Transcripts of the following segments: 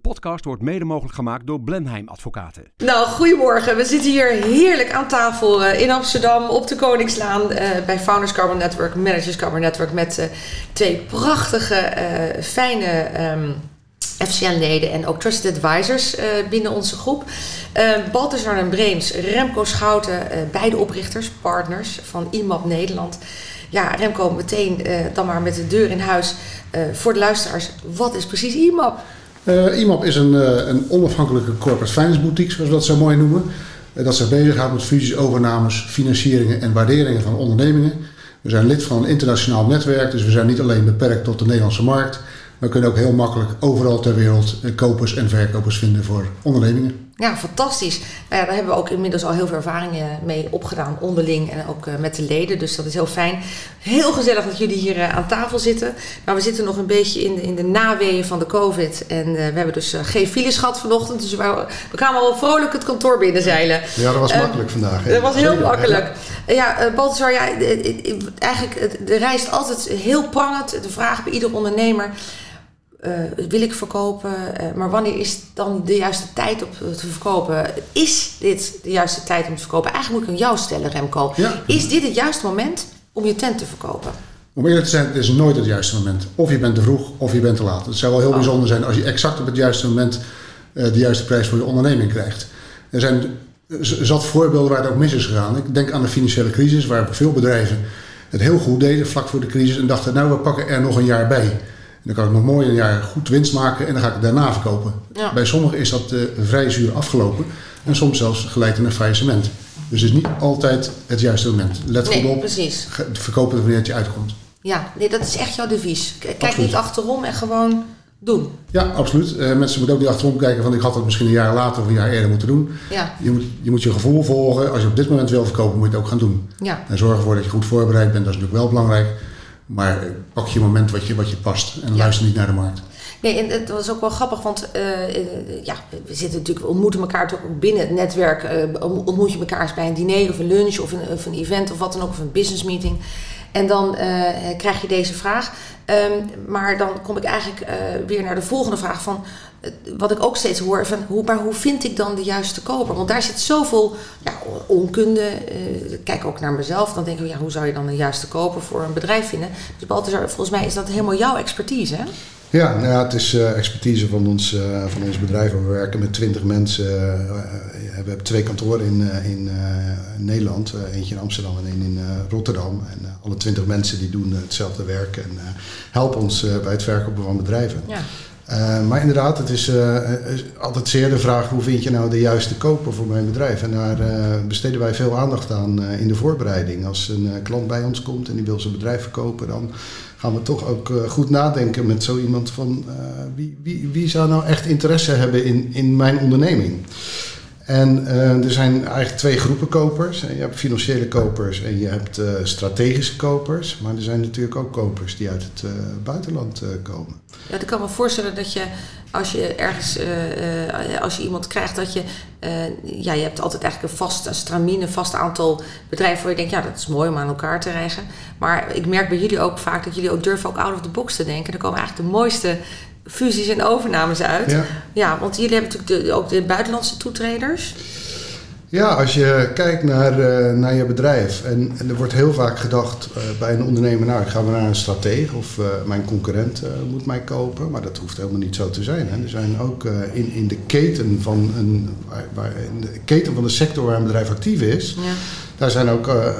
Podcast wordt mede mogelijk gemaakt door Blenheim Advocaten. Nou, goedemorgen. We zitten hier heerlijk aan tafel uh, in Amsterdam op de Koningslaan uh, bij Founders Carbon Network, Managers Carbon Network met uh, twee prachtige, fijne um, FCN-leden en ook trusted advisors binnen onze groep. Balthazar en Breems, Remco Schouten, beide oprichters, partners van IMAP Nederland. Ja, Remco, meteen dan maar met de deur in huis voor de luisteraars. Wat is precies IMAP? Uh, IMAP is een, uh, een onafhankelijke corporate finance boutique, zoals we dat zo mooi noemen. Uh, dat zich bezighoudt met fusies, overnames, financieringen en waarderingen van ondernemingen. We zijn lid van een internationaal netwerk, dus we zijn niet alleen beperkt tot de Nederlandse markt. Maar kunnen ook heel makkelijk overal ter wereld kopers en verkopers vinden voor ondernemingen. Ja, fantastisch. Nou ja, daar hebben we ook inmiddels al heel veel ervaringen mee opgedaan, onderling en ook uh, met de leden. Dus dat is heel fijn. Heel gezellig dat jullie hier uh, aan tafel zitten. Nou, we zitten nog een beetje in de, in de naweeën van de COVID. En uh, we hebben dus geen files gehad vanochtend. Dus we, we kwamen al vrolijk het kantoor binnenzeilen. Ja, dat was makkelijk vandaag. Hè? Dat was heel makkelijk. Ja, ja Balthasar, ja, eigenlijk, de reis is altijd heel prangend. De vraag bij ieder ondernemer uh, wil ik verkopen, uh, maar wanneer is dan de juiste tijd om te verkopen? Is dit de juiste tijd om te verkopen? Eigenlijk moet ik aan jou stellen, Remco. Ja. Is dit het juiste moment om je tent te verkopen? Om eerlijk te zijn, het is nooit het juiste moment. Of je bent te vroeg of je bent te laat. Het zou wel heel oh. bijzonder zijn als je exact op het juiste moment uh, de juiste prijs voor je onderneming krijgt. Er zijn zat voorbeelden waar het ook mis is gegaan. Ik denk aan de financiële crisis, waar veel bedrijven het heel goed deden vlak voor de crisis en dachten, nou we pakken er nog een jaar bij dan kan ik nog mooi een jaar goed winst maken en dan ga ik het daarna verkopen. Bij sommigen is dat uh, vrij zuur afgelopen en soms zelfs gelijk in een faillissement. Dus het is niet altijd het juiste moment. Let nee, goed op, precies. verkopen wanneer het je uitkomt. Ja, nee, dat is echt jouw devies. Kijk absoluut. niet achterom en gewoon doen. Ja, absoluut. Uh, mensen moeten ook niet achterom kijken van ik had het misschien een jaar later of een jaar eerder moeten doen. Ja. Je, moet, je moet je gevoel volgen. Als je op dit moment wil verkopen, moet je het ook gaan doen. Ja. En zorg ervoor dat je goed voorbereid bent. Dat is natuurlijk wel belangrijk. Maar pak je moment wat je, wat je past en luister niet naar de markt. Nee, en het was ook wel grappig, want uh, ja, we zitten natuurlijk, we ontmoeten elkaar toch binnen het netwerk. Uh, ontmoet je elkaar eens bij een diner of een lunch of een, of een event of wat dan ook, of een business meeting. En dan uh, krijg je deze vraag. Um, maar dan kom ik eigenlijk weer naar de volgende vraag van wat ik ook steeds hoor, van hoe, maar hoe vind ik dan de juiste koper? Want daar zit zoveel onkunde. Uh, kijk ook naar mezelf. Dan denk ik, ja, hoe zou je dan de juiste koper voor een bedrijf vinden? Dus Balthazar, volgens mij is dat helemaal jouw expertise, hè? Ja, nou ja, het is uh, expertise van ons, uh, van ons bedrijf. We werken met twintig mensen. we hebben twee kantoren in, in Nederland. eentje in Amsterdam en één in Rotterdam. En alle twintig mensen die doen hetzelfde werk en helpen ons bij het verkopen van bedrijven. Ja. Maar inderdaad, het is uh, altijd zeer de vraag hoe vind je nou de juiste koper voor mijn bedrijf. En daar besteden wij veel aandacht aan in de voorbereiding. Als een klant bij ons komt en die wil zijn bedrijf verkopen, dan gaan we toch ook goed nadenken met zo iemand van wie, wie, wie zou nou echt interesse hebben in, in mijn onderneming. En uh, er zijn eigenlijk twee groepen kopers. Je hebt financiële kopers en je hebt uh, strategische kopers. Maar er zijn natuurlijk ook kopers die uit het uh, buitenland komen. Ja, ik kan me voorstellen dat je als je ergens, als je iemand krijgt, dat je, ja, je hebt altijd eigenlijk een vast, een stramine, een vast aantal bedrijven waar je denkt, ja, dat is mooi om aan elkaar te rijgen. Maar ik merk bij jullie ook vaak dat jullie ook durven ook out of the box te denken. Er komen eigenlijk de mooiste fusies en overnames uit. Ja, ja want jullie hebben natuurlijk de, ook de buitenlandse toetreders. Ja, als je kijkt naar, uh, naar je bedrijf en, en, er wordt heel vaak gedacht uh, bij een ondernemer, nou ik ga maar naar een stratege of uh, mijn concurrent moet mij kopen, maar dat hoeft helemaal niet zo te zijn. Hè. Er zijn ook in, in de keten van een, waar, in de keten van de sector waar een bedrijf actief is, ja. Daar zijn ook uh,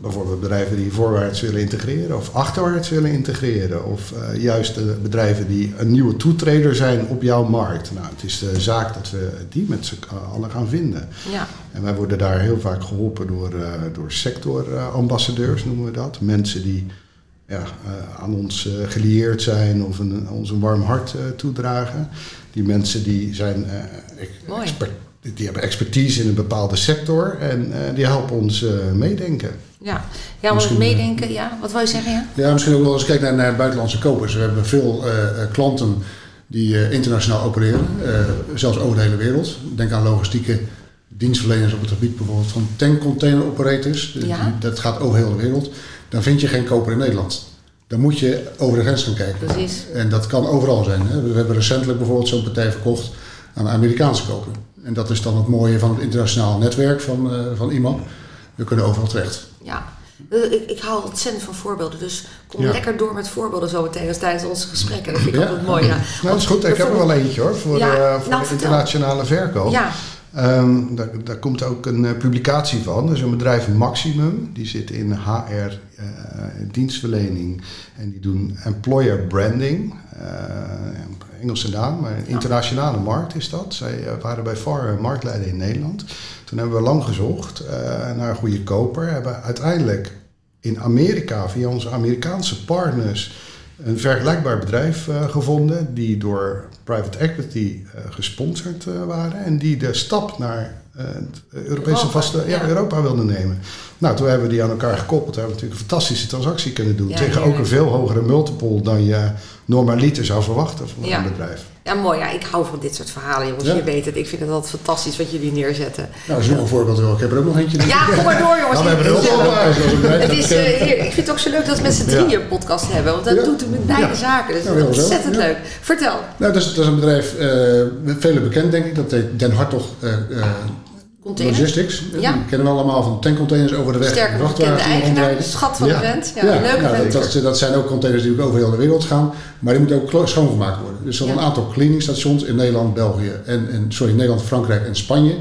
bijvoorbeeld bedrijven die voorwaarts willen integreren of achterwaarts willen integreren. Of uh, juist de bedrijven die een nieuwe toetreder zijn op jouw markt. Nou, het is de zaak dat we die met z'n allen gaan vinden. Ja. En wij worden daar heel vaak geholpen door, uh, door sectorambassadeurs, noemen we dat. Mensen die ja, aan ons gelieerd zijn of een, ons een warm hart toedragen. Die mensen die zijn expert die hebben expertise in een bepaalde sector en eh, die helpen ons eh, meedenken. Ja, ja maar Misschien, meedenken, ja. Wat wil je zeggen, ja? Ja, misschien ook wel eens kijken naar, naar buitenlandse kopers. We hebben veel eh, eh, klanten die eh, internationaal opereren, eh, zelfs over de hele wereld. Denk aan logistieke dienstverleners op het gebied bijvoorbeeld van tankcontainer operators. Dus Ja. Dat gaat over heel de wereld. Dan vind je geen koper in Nederland. Dan moet je over de grens gaan kijken. Precies. En dat kan overal zijn. Hè. We hebben recentelijk bijvoorbeeld zo'n partij verkocht aan een Amerikaanse koper. En dat is dan het mooie van het internationaal netwerk van, eh van IMAP. We kunnen overal terecht. Ja. Eh, Ik, ik hou ontzettend van voorbeelden, dus kom Ja. lekker door met voorbeelden zo meteen tijdens onze gesprekken. Dat vind ik Ja. altijd mooi, ja. Nou, dat is goed. Ik heb er wel eentje hoor, voor, Ja, voor nou, de vertel. internationale verkoop. Ja, Ehm, daar, daar komt ook een eh, publicatie van. Is een bedrijf Maximum. Die zit in HR dienstverlening. En die doen employer branding. Engelse naam, maar een internationale markt is dat. Zij eh, waren bij een marktleider in Nederland. Toen hebben we lang gezocht eh, naar een goede koper. Hebben uiteindelijk in Amerika via onze Amerikaanse partners een vergelijkbaar bedrijf eh, gevonden die door private equity eh, gesponsord eh, waren en die de stap naar het Europese Europa, vaste ja, ja. Europa wilden nemen. Nou, toen hebben we die aan elkaar gekoppeld, hebben we natuurlijk een fantastische transactie kunnen doen Ja, tegen ook een veel hogere multiple dan je normaliter zou verwachten van een bedrijf. Ja, mooi. Ja, ik hou van dit soort verhalen, jongens. Ja. Je weet het. Ik vind het altijd fantastisch wat jullie neerzetten. Nou, dat is nog een voorbeeld. wel. Ik heb er ook nog eentje. Ja, kom maar door, jongens. Nou, we hebben er is, eh, van. Het is, eh, ik vind het ook zo leuk dat we met z'n drieën een podcast hebben. Want dat doet het met beide zaken. Dus Ja, heel ontzettend leuk. Vertel. Nou, dat is, dat is een bedrijf, eh velen bekend denk ik, dat heet Den Hartog eh, Container. Logistics. Ja. Die kennen we allemaal van tankcontainers over de weg. Sterker nog, die eigenaar. Schat van Ja. de vent. Ja, Ja, leuke nou, dat, dat, dat zijn ook containers die ook over heel de wereld gaan. Maar die moeten ook schoongemaakt worden. Dus er zijn een aantal cleaningstations in Nederland, België en, en sorry, Nederland, Frankrijk en Spanje.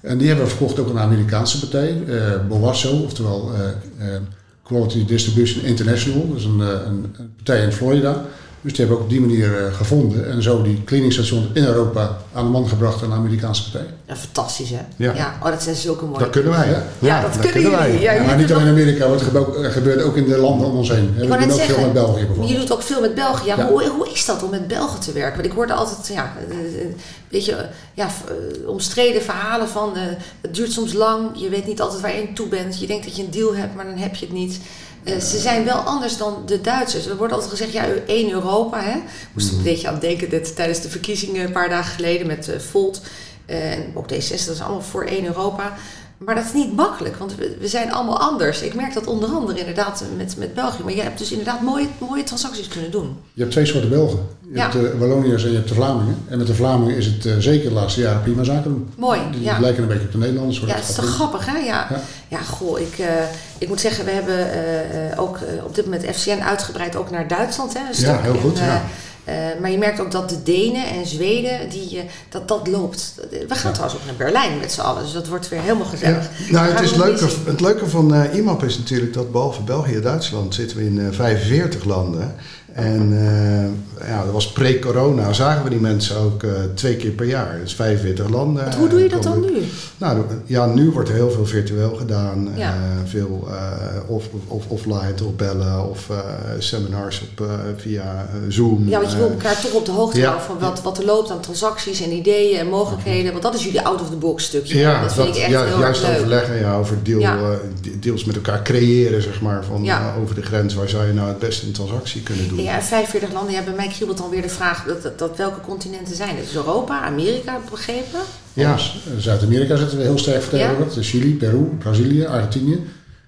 En die hebben we verkocht ook aan een Amerikaanse partij, eh Boasso, oftewel eh, eh, Quality Distribution International. Dat is een, eh, een, een partij in Florida. Dus die hebben we ook op die manier eh, gevonden en zo die cleaningstations in Europa aan de man gebracht aan een Amerikaanse partij. Ja, fantastisch, hè? Ja. Oh, dat zijn zulke mooie Dat kunnen wij. Ja. Ja, dat kunnen. Ja, Ja, jullie maar niet alleen in Amerika, want het gebeurt ook, in de landen om ons heen. We Ik wou doen ook veel met België je bijvoorbeeld. doet ook veel met België. Ja, Ja. Hoe, hoe is dat om met Belgen te werken? Want ik hoorde altijd, ja, eh, eh, weet je, eh, ja, eh, omstreden verhalen van, eh, het duurt soms lang, je weet niet altijd waar je aan toe bent. Je denkt dat je een deal hebt, maar dan heb je het niet. Eh, ze zijn wel anders dan de Duitsers. Er wordt altijd gezegd, ja, één Europa. Hè? Moest Mhm. een beetje aan denken dat tijdens de verkiezingen een paar dagen geleden met eh, Volt eh, en ook D66, dat is allemaal voor één Europa. Maar dat is niet makkelijk, want we, we zijn allemaal anders. Ik merk dat onder andere inderdaad met, met België. Maar jij hebt dus inderdaad mooie, mooie transacties kunnen doen. Je hebt twee soorten Belgen. Je Ja. hebt de Walloniërs en je hebt de Vlamingen. En met de Vlamingen is het eh, zeker de laatste jaren prima zaken doen. Mooi, Die ja. lijken een beetje op de Nederlanders. Ja, het is toch grappig, hè? Ja, Ja. ja. goh, ik, eh, ik moet zeggen, we hebben eh, eh, ook eh, op dit moment FCN uitgebreid ook naar Duitsland. Hè, een Ja, heel goed, En, eh, ja. Eh, maar je merkt ook dat de Denen en Zweden, die, eh, dat dat loopt. We gaan trouwens ook naar Berlijn met z'n allen, dus dat wordt weer helemaal gezellig. Ja. Nou, het, is leuke, het leuke van eh IMAP is natuurlijk dat behalve België en Duitsland zitten we in eh, 45 landen. En eh, ja, dat was pre-corona, zagen we die mensen ook eh, twee keer per jaar. Dus 45 landen. Want hoe doe je dat dan nu? Nou, ja, nu wordt er heel veel virtueel gedaan. Ja. Eh, veel eh, of, of offline, of bellen, of eh, seminars op, eh, via eh, Zoom. Ja, want je wil Eh, elkaar toch op de hoogte ja. houden van wat, wat er loopt aan transacties en ideeën en mogelijkheden. Want dat is jullie out-of-the-box stukje. Ja, dat vind ik echt ja, heel juist leuk. overleggen ja, over deal, Ja. eh, de- deals met elkaar creëren, zeg maar, van eh, over de grens. Waar zou je nou het beste een transactie kunnen doen? Ja, 45 landen. Ja, bij mij kriebelt dan weer de vraag dat, dat, dat welke continenten zijn het? Dus Europa, Amerika, begrepen? Ja. Zuid-Amerika zitten we heel sterk vertegenwoordigd. Dus Chili, Peru, Brazilië, Argentinië,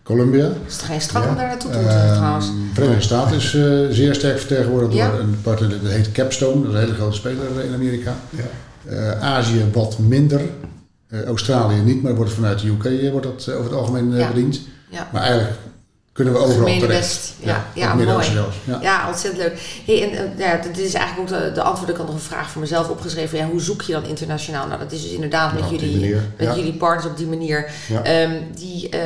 Colombia. Is het geen strak Ja. om daar naartoe te moeten trouwens? Ehm, Verenigde Staten is eh, zeer sterk vertegenwoordigd Ja. door een partner dat heet Capstone. Dat is een hele grote speler eh, in Amerika. Ja. Eh, Azië wat minder. Eh, Australië niet, maar wordt vanuit de UK wordt dat over het algemeen Ja. bediend. Ja. Maar eigenlijk kunnen we overal terecht. Ja, ja, Midden-Oosten mooi. Ja. Ja, ontzettend leuk. Hey, en, eh, ja, dit is eigenlijk ook de, de antwoord. Ik had nog een vraag voor mezelf opgeschreven. Ja, hoe zoek je dan internationaal? Nou, dat is dus inderdaad met, Ja, die jullie, met ja. jullie partners op die manier. Ja. Ehm, die eh,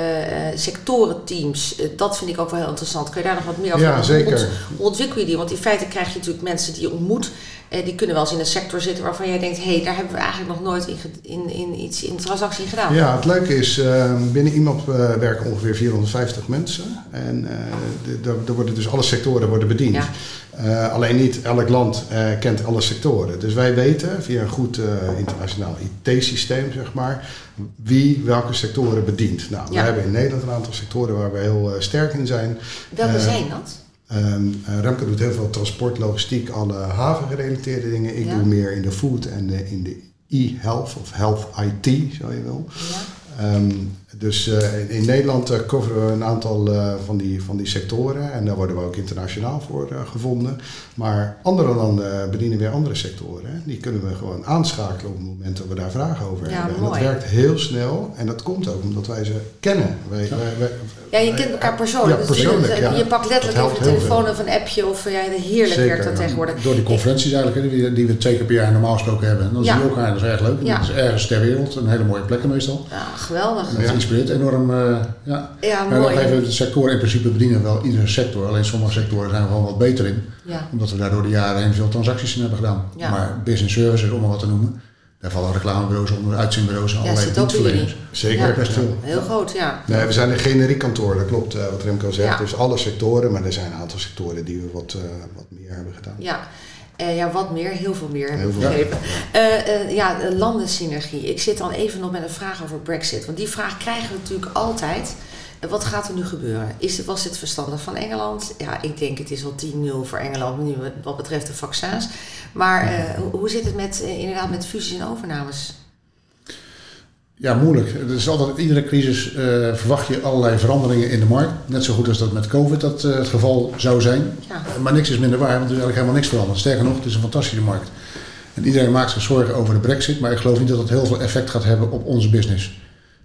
sectorenteams, eh, dat vind ik ook wel heel interessant. Kun je daar nog wat meer over Ja, zeker. Hoe ontwikkel je die? Want in feite krijg je natuurlijk mensen die je ontmoet. Eh, die kunnen wel eens in een sector zitten waarvan jij denkt... hé, hey, daar hebben we eigenlijk nog nooit in, in, in iets in transactie gedaan. Ja, het leuke is, eh, binnen iemand eh, werken ongeveer 450 mensen. En eh, er worden dus alle sectoren worden bediend. Ja. Alleen niet elk land kent alle sectoren. Dus wij weten via een goed internationaal IT-systeem, zeg maar, wie welke sectoren bedient. Nou, ja. we hebben in Nederland een aantal sectoren waar we heel sterk in zijn. Welke zijn dat? Um, Remke doet heel veel transport, logistiek, alle havengerelateerde dingen. Ik ja. doe meer in de food en de, in de e-health of health IT, zo je wil. Ja. Um, dus uh, in Nederland uh, coveren we een aantal uh, van, die, van die sectoren en daar worden we ook internationaal voor gevonden. Maar andere landen bedienen weer andere sectoren. Die kunnen we gewoon aanschakelen op het moment dat we daar vragen over ja, hebben. Mooi. En dat werkt heel snel en dat komt ook omdat wij ze kennen. Wij, ja. Wij, wij, ja, je kent elkaar persoonlijk. Ja, persoonlijk dus, ja. Je pakt letterlijk even de telefoon of een appje of ja, heerlijk Zeker, werkt dat tegenwoordig. Door die conferenties eigenlijk, die, die we twee keer per jaar normaal gesproken hebben. En dan zien we elkaar, dat is erg leuk. Dat is ergens ter wereld, een hele mooie plekken meestal. Ja, geweldig. Dat inspireert enorm. Uh, ja. Ja, maar mooi. even de sector in principe bedienen wel iedere sector. Alleen sommige sectoren zijn we gewoon wat beter in. Ja. Omdat we daar door de jaren heen veel transacties in hebben gedaan. Ja. Maar business services, om maar wat te noemen. Daar vallen reclamebureaus onder, uitzendbureaus en allerlei dienstverleners. Zeker. Ja. best veel. Heel groot, ja. Nee, we zijn een generiek kantoor, dat klopt uh, wat Remco zegt. Ja. Dus alle sectoren, maar er zijn een aantal sectoren die we wat, uh, wat meer hebben gedaan. Ja. Uh, ja, wat meer, heel veel meer, heb Heel ik veel. begrepen. Uh, ja, landensynergie. Ik zit dan even nog met een vraag over Brexit. Want die vraag krijgen we natuurlijk altijd. Wat gaat er nu gebeuren? Is het, was het verstandig van Engeland? Ja, ik denk het is wel 10-0 voor Engeland nu wat betreft de vaccins. Maar hoe zit het met, inderdaad met fusies en overnames? Ja, moeilijk. Het is altijd, iedere crisis uh, verwacht je allerlei veranderingen in de markt. Net zo goed als dat met COVID dat het geval zou zijn. Ja. Maar niks is minder waar, want er is eigenlijk helemaal niks veranderd. Sterker nog, het is een fantastische markt. En iedereen maakt zich zorgen over de brexit, maar ik geloof niet dat het heel veel effect gaat hebben op onze business.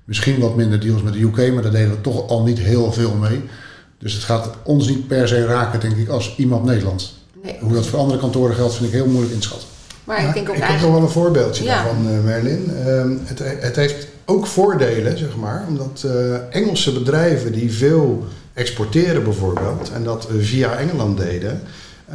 Misschien wat minder deals met de UK, maar daar deden we toch al niet heel veel mee. Dus het gaat ons niet per se raken, denk ik, als iemand Nederland. Nee. Hoe dat voor andere kantoren geldt, vind ik heel moeilijk inschatten. Maar ik denk ook ik heb nog wel een voorbeeldje Ja. daarvan, uh, Merlin. Um, het, het, heeft ook voordelen, zeg maar. Omdat uh, Engelse bedrijven die veel exporteren bijvoorbeeld... en dat via Engeland deden...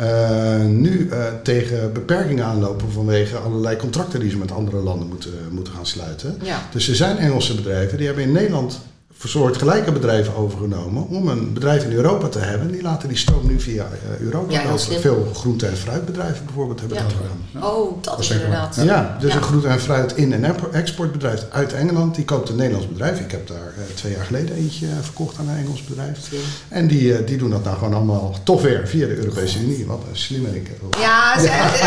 Uh, nu tegen beperkingen aanlopen vanwege allerlei contracten die ze met andere landen moeten, moeten gaan sluiten. Ja. Dus er zijn Engelse bedrijven die hebben in Nederland soortgelijke bedrijven overgenomen om een bedrijf in Europa te hebben. Die laten die stroom nu via uh, Europa Ja, lopen. Veel groente- en fruitbedrijven bijvoorbeeld hebben Ja. dat gedaan. Oh, dat is inderdaad. Ja, dus Ja. een groente- en fruit in- en exportbedrijf uit Engeland. Die koopt een Nederlands bedrijf. Ik heb daar uh, twee jaar geleden eentje uh, verkocht aan een Engels bedrijf. En die, uh, die doen dat nou gewoon allemaal toch weer via de Europese Unie. Wat een slimmerik. Ja, ze,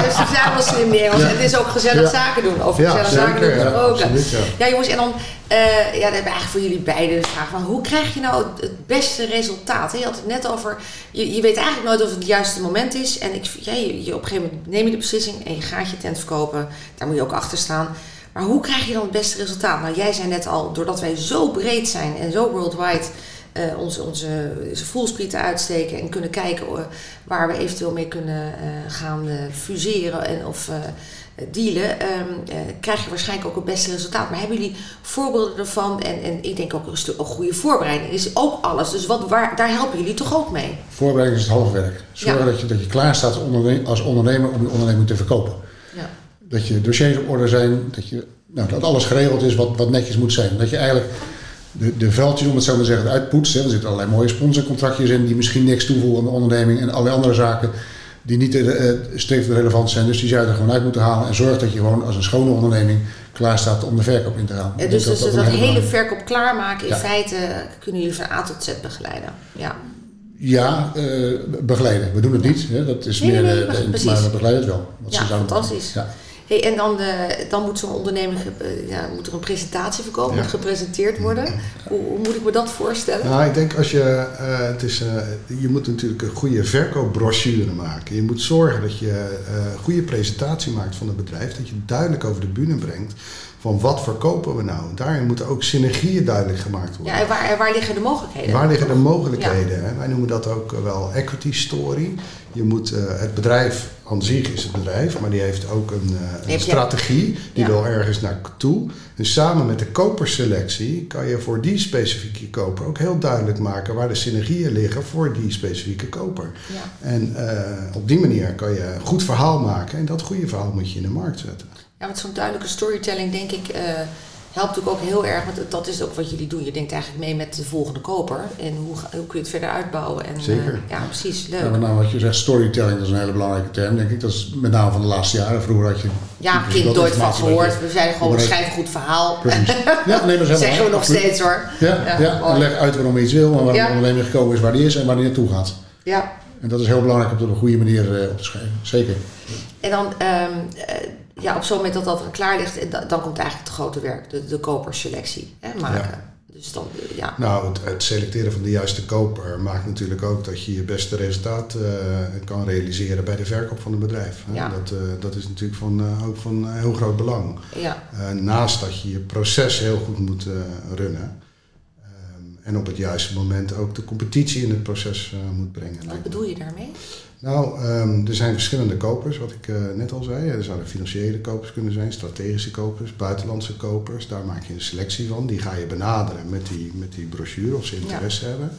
ze zijn wel slim die Engels. Het is ook gezellig zaken doen. Over gezellig zeker, zaken doen gesproken. absoluut, ja. Jongens, en dan ja, dan hebben we eigenlijk voor jullie beiden de vraag: van, hoe krijg je nou het, beste resultaat? Je had het net over, je, je weet eigenlijk nooit of het het juiste moment is. En ik, ja, je, op een gegeven moment neem je de beslissing en je gaat je tent verkopen. Daar moet je ook achter staan. Maar hoe krijg je dan het beste resultaat? Nou, jij zei net al, doordat wij zo breed zijn en zo worldwide. Uh, onze, onze voelsprieten uitsteken en kunnen kijken uh, waar we eventueel mee kunnen uh, gaan fuseren en of dealen, um, krijg je waarschijnlijk ook het beste resultaat. Maar hebben jullie voorbeelden ervan? En, en ik denk ook een, stuk, een goede voorbereiding is ook alles. Dus wat, waar, daar helpen jullie toch ook mee? Voorbereiding is het half werk. Zorg ja. dat, je, dat je klaar staat als ondernemer om je onderneming te verkopen. Ja. Dat je dossiers op orde zijn, dat, je, nou, dat alles geregeld is wat, wat netjes moet zijn. Dat je eigenlijk de, de veldjes, om het zo maar te zeggen, uitpoetst. Hè. Er zitten allerlei mooie sponsorcontractjes in die misschien niks toevoegen aan de onderneming en allerlei andere zaken die niet uh, strikt relevant zijn. Dus die zou je er gewoon uit moeten halen en zorg dat je gewoon als een schone onderneming klaar staat om de verkoop in te gaan. Ja, dus dat, dus dat, een hele verkoop klaarmaken, in Ja. feite kunnen jullie van A tot Z begeleiden. Ja. Ja, uh, begeleiden. We doen het niet. Hè. Dat is Nee, meer, nee, maar we begeleiden het wel. Ja, ze fantastisch. doen. Ja. Hey, en dan, de, dan moet zo'n onderneming, ge- ja, moet er een presentatie Ja. moet gepresenteerd worden. Hoe, hoe moet ik me dat voorstellen? Nou, ik denk als je, eh, het is, eh, je moet natuurlijk een goede verkoopbrochure maken. Je moet zorgen dat je eh, een goede presentatie maakt van het bedrijf. Dat je duidelijk over de bühne brengt van wat verkopen we nou. Daarin moeten ook synergieën duidelijk gemaakt worden. Ja, en waar, waar liggen de mogelijkheden? Waar liggen de mogelijkheden? Wij noemen dat ook wel equity story. Je moet, eh, het bedrijf aan zich is het bedrijf, maar die heeft ook een, eh, een strategie. Die Ja. wil ergens naartoe. En samen met de koperselectie kan je voor die specifieke koper ook heel duidelijk maken waar de synergieën liggen voor die specifieke koper. Ja. En eh, op die manier kan je een goed verhaal maken. En dat goede verhaal moet je in de markt zetten. Ja, met zo'n duidelijke storytelling denk ik, helpt natuurlijk ook heel erg, want dat is ook wat jullie doen. Je denkt eigenlijk mee met de volgende koper. En hoe, hoe kun je het verder uitbouwen. En, Zeker. eh, ja, precies. Leuk. Ja, met name wat je zegt, storytelling, dat is een hele belangrijke term, denk ik. Dat is met name van de laatste jaren. Vroeger had je... Ja, kind nooit van gehoord. We zeiden gewoon, schrijven een goed verhaal. Precies. Ja, nee, maar dat zeggen we nog absoluut. steeds hoor. Ja, Ja, ja, mooi. en leg uit waarom je iets wil en waarom Ja. onderneming gekomen is, waar die is en waar die naartoe gaat. Ja. En dat is heel belangrijk om dat op een goede manier eh, op te schrijven. Zeker. En dan, ehm, eh, ja, op zo'n moment dat dat klaar ligt, da- dan komt eigenlijk het grote werk, de, de koperselectie hè, maken. Dus dan, eh, ja. Nou, het, het selecteren van de juiste koper maakt natuurlijk ook dat je je beste resultaat eh, kan realiseren bij de verkoop van een bedrijf. hè. Ja. Dat, eh, dat is natuurlijk van, eh, ook van eh, heel groot belang. ja. Eh, naast dat je je proces heel goed moet eh, runnen. Ehm, en op het juiste moment ook de competitie in het proces eh, moet brengen. Wat bedoel je daarmee? Nou, ehm, er zijn verschillende kopers, wat ik eh, net al zei. Er zouden financiële kopers kunnen zijn, strategische kopers, buitenlandse kopers. Daar maak je een selectie van. Die ga je benaderen met die, met die brochure of ze interesse hebben.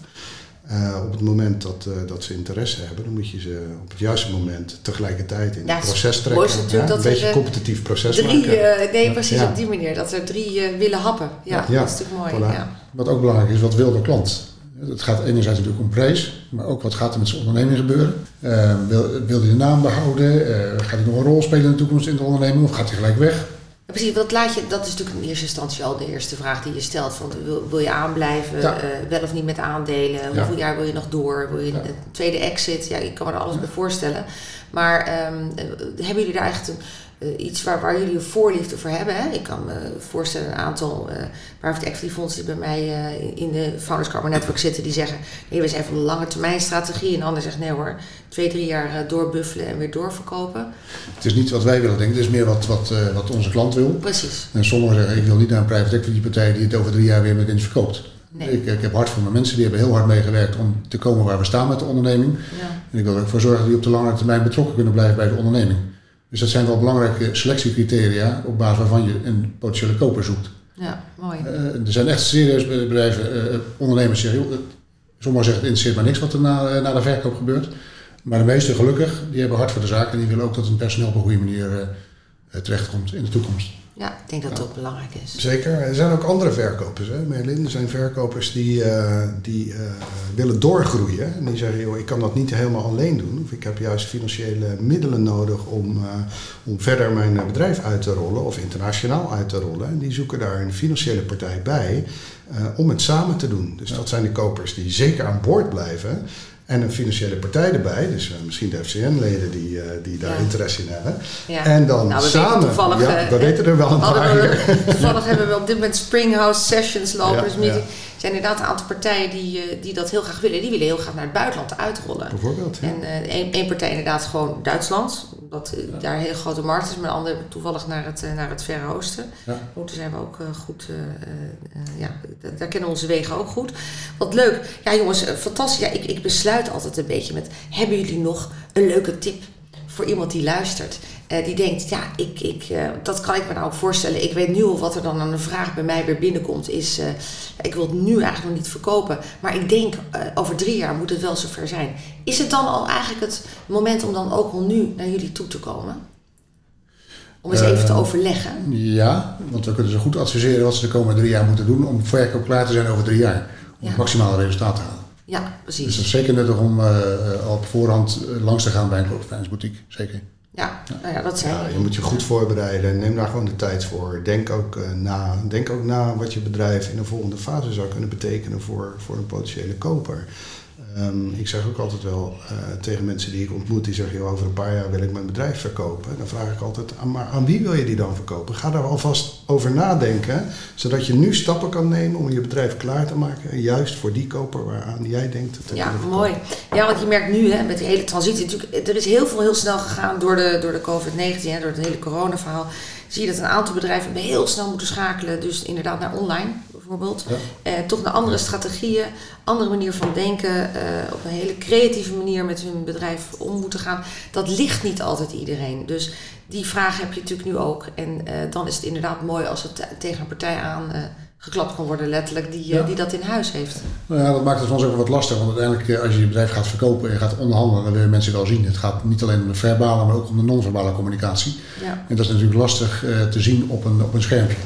Eh, op het moment dat, eh, dat ze interesse hebben, dan moet je ze op het juiste moment tegelijkertijd in Ja, het proces trekken. dat een er, beetje een competitief proces Drie, maken. eh, nee, precies Ja. op die manier. Dat er drie willen happen. Ja, Ja. dat is natuurlijk mooi. Voilà. Ja. Wat ook belangrijk is, wat wil de klant? Het gaat enerzijds natuurlijk om prijs, maar ook wat gaat er met zijn onderneming gebeuren. Eh, wil, wil hij de naam behouden? Eh, gaat hij nog een rol spelen in de toekomst in de onderneming of gaat hij gelijk weg? Ja, precies, wat laat je, dat is natuurlijk in eerste instantie al de eerste vraag die je stelt. Van, wil, wil je aanblijven? Ja. eh, wel of niet met aandelen? Ja. Hoeveel jaar wil je nog door? Wil je een tweede exit? Ja, ik kan me er alles bij voorstellen. Maar ehm, eh, hebben jullie daar echt een, eh, iets waar, waar jullie een voorliefde voor hebben? Hè? Ik kan me voorstellen een aantal eh private equity fondsen die bij mij eh, in de Founders Carbon Network zitten. Die zeggen, nee, we zijn van lange termijn strategie. En de ander zegt, nee hoor, twee, drie jaar eh, doorbuffelen en weer doorverkopen. Het is niet wat wij willen denken, het is meer wat, wat, eh, wat onze klant wil. Precies. En sommigen zeggen, ik wil niet naar een private equity partij die het over drie jaar weer met verkoopt. Nee. Ik, ik heb hard voor mijn mensen, die hebben heel hard meegewerkt om te komen waar we staan met de onderneming. Ja. En ik wil er ook voor zorgen dat die op de lange termijn betrokken kunnen blijven bij de onderneming. Dus dat zijn wel belangrijke selectiecriteria op basis waarvan je een potentiële koper zoekt. Ja, mooi. Eh, er zijn echt serieus bedrijven, eh, ondernemers zeggen, joh, het- sommigen zeggen het interesseert maar niks wat er na, eh, na de verkoop gebeurt. Maar de meesten gelukkig, die hebben hard voor de zaak en die willen ook dat hun personeel op een goede manier eh, eh, terechtkomt in de toekomst. Ja, ik denk dat dat ook belangrijk is. Zeker. Er zijn ook andere verkopers, hè, Merlin. Er zijn verkopers die, eh, die eh, willen doorgroeien. En die zeggen, joh, ik kan dat niet helemaal alleen doen. Of ik heb juist financiële middelen nodig om, eh, om verder mijn eh, bedrijf uit te rollen. Of internationaal uit te rollen. En die zoeken daar een financiële partij bij eh, om het samen te doen. Dus dat zijn de kopers die zeker aan boord blijven. En een financiële partij erbij. Dus eh, misschien de FCN-leden die, eh, die daar Ja. interesse in hebben. Ja. En dan Nou, we samen. toevallig, ja, eh, we weten er wel een paar. we, toevallig hebben we op dit moment Springhouse Sessions dus meeting. Zijn inderdaad een aantal partijen die, eh, die dat heel graag willen. Die willen heel graag naar het buitenland uitrollen. Bijvoorbeeld. Ja. En eh, één partij inderdaad gewoon Duitsland. Omdat eh, daar een hele grote markt is. Maar de andere toevallig naar het, naar het Verre Oosten. Ja. Ook daar zijn we ook goed... ja, da- daar kennen we onze wegen ook goed. Wat leuk. Ja jongens, fantastisch. Ja, ik, ik besluit altijd een beetje met... Hebben jullie nog een leuke tip voor iemand die luistert? Eh, die denkt, ja, ik, ik, eh, dat kan ik me nou ook voorstellen. Ik weet nu al wat er dan aan een vraag bij mij weer binnenkomt. Is, eh, ik wil het nu eigenlijk nog niet verkopen. Maar ik denk, over drie jaar moet het wel zover zijn. Is het dan al eigenlijk het moment om dan ook al nu naar jullie toe te komen? Om eens even te overleggen. Ja, want we kunnen ze goed adviseren wat ze de komende drie jaar moeten doen om verkoop klaar te zijn over drie jaar. Om Ja. het maximale resultaat te halen. Ja, Dus precies. het is zeker nuttig om al op voorhand langs te gaan bij een corporate boutique. Zeker. Ja, nou ja, dat zijn Ja, je moet je goed voorbereiden. Neem daar gewoon de tijd voor. Denk ook, eh, na. Denk ook na wat je bedrijf in een volgende fase zou kunnen betekenen voor, voor een potentiële koper. Ehm, ik zeg ook altijd wel eh, tegen mensen die ik ontmoet, die zeggen, "Joh, over een paar jaar wil ik mijn bedrijf verkopen. Dan vraag ik altijd, "Ah, maar aan wie wil je die dan verkopen? Ga daar alvast over nadenken, zodat je nu stappen kan nemen om je bedrijf klaar te maken, juist voor die koper waaraan jij denkt. te Ja, mooi. Ja, want je merkt nu hè, met die hele transitie, natuurlijk, er is heel veel heel snel gegaan door de, door de COVID-19, hè, door het hele corona-verhaal. Zie je dat een aantal bedrijven heel snel moeten schakelen, dus inderdaad naar online bijvoorbeeld. Ja. Eh, toch naar andere strategieën, andere manier van denken, eh, op een hele creatieve manier met hun bedrijf om moeten gaan. Dat ligt niet altijd iedereen. Dus die vraag heb je natuurlijk nu ook. En eh, dan is het inderdaad mooi als het te- tegen een partij aan geklapt kan worden, letterlijk, die, Ja. die dat in huis heeft. Nou ja, dat maakt het voor ons ook wel wat lastig. Want uiteindelijk, als je je bedrijf gaat verkopen en je gaat onderhandelen, dan willen mensen wel zien. Het gaat niet alleen om de verbale, maar ook om de non-verbale communicatie. Ja. En dat is natuurlijk lastig te zien op een, op een schermpje.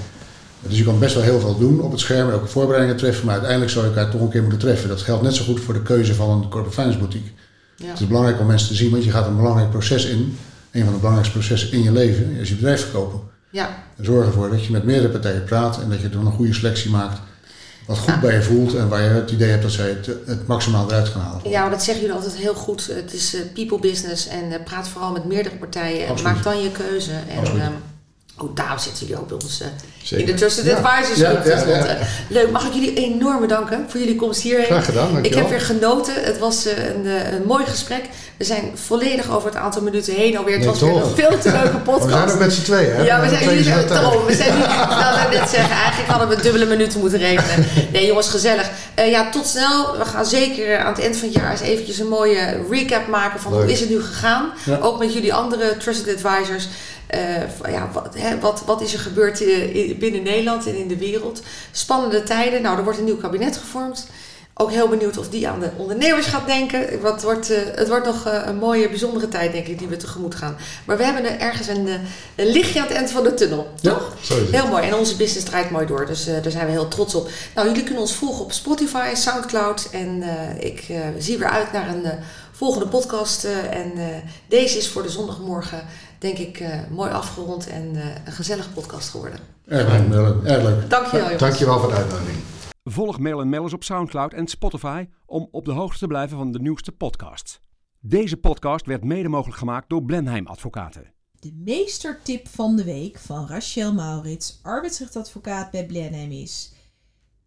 Dus je kan best wel heel veel doen op het scherm, ook voorbereidingen treffen, maar uiteindelijk zou je elkaar toch een keer moeten treffen. Dat geldt net zo goed voor de keuze van een corporate finance boutique. Ja. Het is belangrijk om mensen te zien, want je gaat een belangrijk proces in. Een van de belangrijkste processen in je leven is je bedrijf verkopen. Ja, zorg ervoor dat je met meerdere partijen praat en dat je dan een goede selectie maakt. Wat goed bij je voelt en waar je het idee hebt dat zij het, het maximaal eruit gaan halen. ja, dat zeggen jullie altijd heel goed. Het is eh, people business en eh, praat vooral met meerdere partijen. En maak dan je keuze. En Absoluut. ehm, ook daarom zitten jullie ook bij ons eh, in de Trusted Ja. Advisors Ja. Leuk, mag ik jullie enorm bedanken voor jullie komst hierheen. Graag gedaan, Ik dankjewel. heb weer genoten. Het was eh, een, eh, een mooi gesprek. We zijn volledig over het aantal minuten heen alweer. Het Nee, was weer een veel te leuke podcast. we zijn ook met z'n tweeën, hè? Ja, we zijn jullie daarom. We zijn nu, nou, net zeggen, eigenlijk hadden we dubbele minuten moeten rekenen. Nee, jongens, gezellig. Ja, tot snel. We gaan zeker aan het eind van het jaar eens eventjes een mooie recap maken van hoe is het nu gegaan. Ook met jullie andere trusted advisors. Eh, ja, wat, hè, wat, wat is er gebeurd eh, in- binnen Nederland en in de wereld? Spannende tijden. Nou, er wordt een nieuw kabinet gevormd. Ook heel benieuwd of die aan de ondernemers gaat denken. Wat wordt, eh, het wordt nog een mooie, bijzondere tijd, denk ik, die we tegemoet gaan. Maar we hebben er ergens een, een lichtje aan het eind van de tunnel. Ja. Toch? Heel mooi. En onze business draait mooi door. Dus daar zijn we heel trots op. Nou, jullie kunnen ons volgen op Spotify, Soundcloud. En ik zie weer uit naar een volgende podcast. en deze is voor de zondagmorgen, denk ik, eh, mooi afgerond en eh, een gezellige podcast geworden. Erg leuk, Merlin. Erg leuk. Dankjewel, jongens. Dankjewel voor de uitnodiging. Volg Mail Mellers op Soundcloud en Spotify om op de hoogte te blijven van de nieuwste podcasts. Deze podcast werd mede mogelijk gemaakt door Blenheim Advocaten. De meestertip van de week van Rachel Maurits, arbeidsrechtadvocaat bij Blenheim is...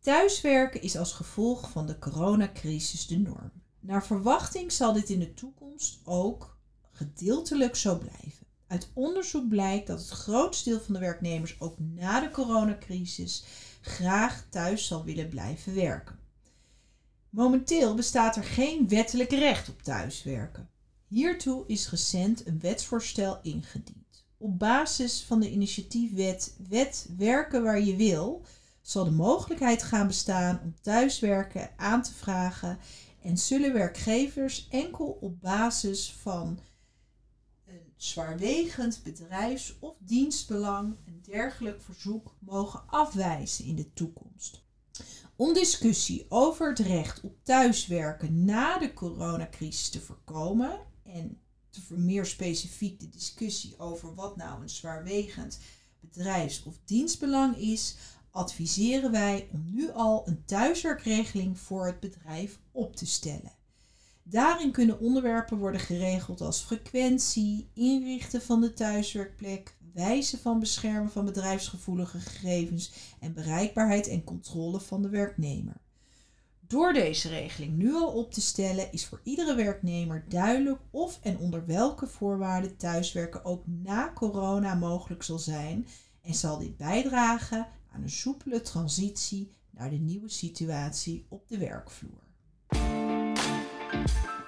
Thuiswerken is als gevolg van de coronacrisis de norm. Naar verwachting zal dit in de toekomst ook gedeeltelijk zo blijven. Uit onderzoek blijkt dat het grootste deel van de werknemers ook na de coronacrisis graag thuis zal willen blijven werken. Momenteel bestaat er geen wettelijk recht op thuiswerken. Hiertoe is recent een wetsvoorstel ingediend. Op basis van de initiatiefwet Wet werken waar je wil, zal de mogelijkheid gaan bestaan om thuiswerken aan te vragen en zullen werkgevers enkel op basis van zwaarwegend bedrijfs- of dienstbelang een dergelijk verzoek mogen afwijzen in de toekomst. Om discussie over het recht op thuiswerken na de coronacrisis te voorkomen en te meer specifiek de discussie over wat nou een zwaarwegend bedrijfs- of dienstbelang is, adviseren wij om nu al een thuiswerkregeling voor het bedrijf op te stellen. Daarin kunnen onderwerpen worden geregeld als frequentie, inrichten van de thuiswerkplek, wijze van beschermen van bedrijfsgevoelige gegevens en bereikbaarheid en controle van de werknemer. Door deze regeling nu al op te stellen is voor iedere werknemer duidelijk of en onder welke voorwaarden thuiswerken ook na corona mogelijk zal zijn en zal dit bijdragen aan een soepele transitie naar de nieuwe situatie op de werkvloer. you